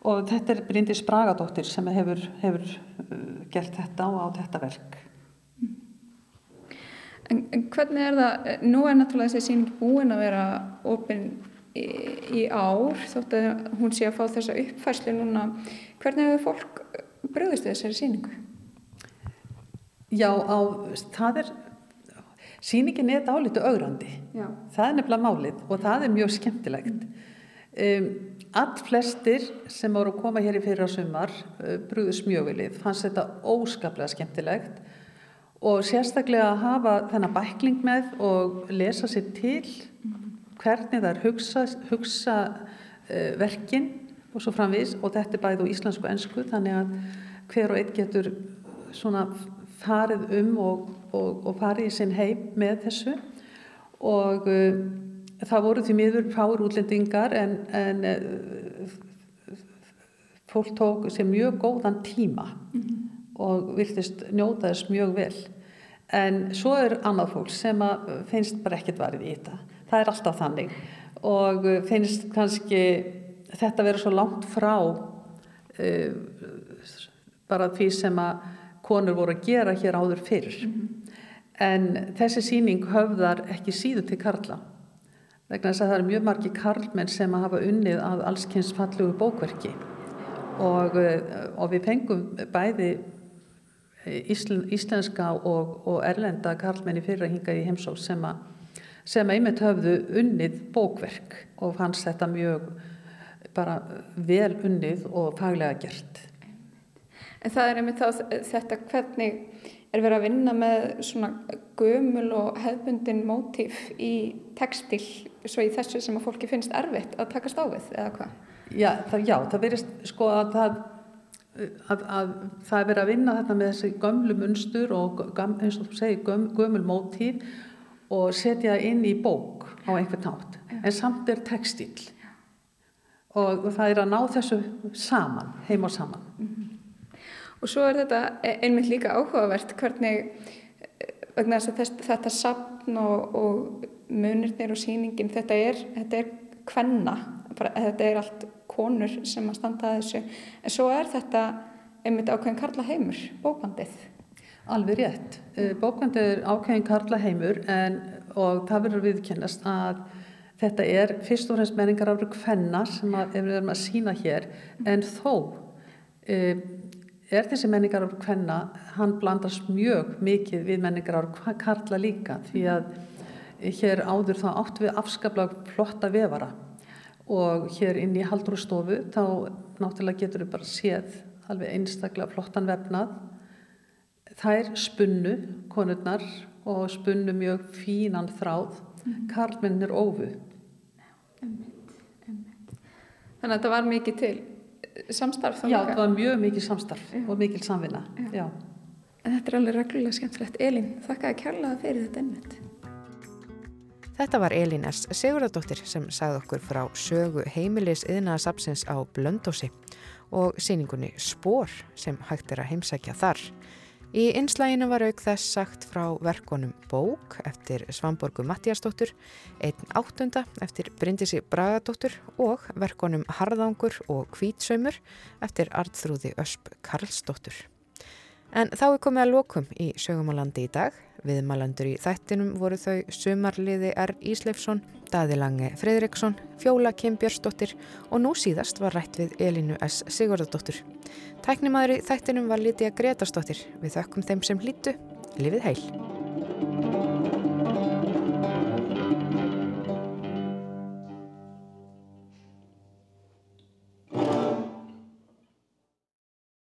Og þetta er Bryndis Bragadóttir sem hefur, hefur uh, gert þetta á, á þetta verk. En hvernig er það, nú er náttúrulega þessi síning búin að vera ofinn í, í ár þótt að hún sé að fá þessa uppfærslu núna, hvernig hefur fólk bröðist þessari síningu? Já, á, það er, síningin er dálítið augrandi, Já. það er nefnilega málið og það er mjög skemmtilegt. Um, all flestir sem voru að koma hér í fyrra sumar uh, brúðist mjög vilið, fannst þetta óskaplega skemmtilegt og sérstaklega að hafa þennan bækling með og lesa sér til hvernig það er hugsa, hugsa uh, verkin og svo framvis og þetta er bæðið á íslensku og ennsku þannig að hver og einn getur svona farið um og, og, og farið í sinn heim með þessu. Og uh, það voru því miður fáur útlendingar en, en uh, fólk tók sér mjög góðan tíma mm -hmm og viltist njóta þess mjög vel. En svo er annað fólk sem finnst bara ekkert varðið í þetta það er alltaf þannig og finnst kannski þetta verið svo langt frá uh, bara því sem að konur voru að gera hér áður fyrir. Mm -hmm. En þessi síning höfðar ekki síðu til karla. Vegna þess að það eru mjög margi karlmenn sem að hafa unnið að allskynns fallugu bókverki og, eh, og við fengum bæði íslen, íslenska og, og erlenda karlmenni fyrir að hinga í heimsók sem að sem einmitt höfðu unnið bókverk og fannst þetta mjög bara vel unnið og faglega gert. En það er einmitt þá þetta hvernig er verið að vinna með svona gömul og hefbundin mótíf í textil svo í þessu sem að fólki finnst erfitt að takast á við eða hvað? Já, það, já, það verist sko að það að, að það er verið að vinna þetta með þessi gömlu munstur og gam, eins og þú segir göm, gömul mótíf og setja inn í bók á einhvern nátt en samt er textil og, það er að ná þessu saman, heim og saman. Mm -hmm. Og svo er þetta e- einmitt líka áhugavert hvernig þess, þetta sapn og, og munirnir og síningin, þetta er, þetta er kvenna, bara, þetta er allt konur sem að standa að þessu. En svo er þetta einmitt ákveðin Karla Heimur, bókbandið. Alveg rétt. E, bókbandið er ákveðin Karla Heimur en, og það verður viðkennast að Þetta er fyrst og fremst menningar ára hvenna sem að, við erum að sína hér. En þó e, er þessi menningar ára hvenna hann blandast mjög mikið við menningar ára karla líka því að hér áður þá átt við afskaplega flotta vefara. Og hér inn í haldurstofu þá náttúrulega getur við bara séð alveg einstaklega flottan vefnað þær spunnu konurnar og spunnu mjög fínan þráð karlmennir ófu Einmitt, einmitt. Þannig að þetta var mikið til eh, samstarf Já, þetta var mjög mikið samstarf Já. og mikil samvinna Já. Já. En þetta er alveg reglulega skemmtilegt Elín, þakka að kjallaða fyrir þetta einmitt Þetta var Elín S. Sigurðardóttir sem sagði okkur frá sögu heimilis yðnaðasapsins á Blöndósi og síningunni Spór sem hægt er að heimsækja þar Í einslæginu var auk þess sagt frá verkonum Bók eftir Svamborgu Mattiasdóttur, einn áttunda eftir Bryndisi Bragadóttur og verkonum Harðangur og Kvítsaumur eftir Arnþrúði Ösp Karlsdóttur. En þá er komið að lokum í sögumálandi í dag. Viðmælandur í þættinum voru þau Sumarliði R. Ísleifsson, Daðilange Fredriksson, Fjóla Kim Björnsdóttir og nú síðast var rætt við Elinu S. Sigurðardóttur. Tæknimaður í þættinum var Lítiða Gretarsdóttir. Við þökkum þeim sem hlýttu. Livið heil!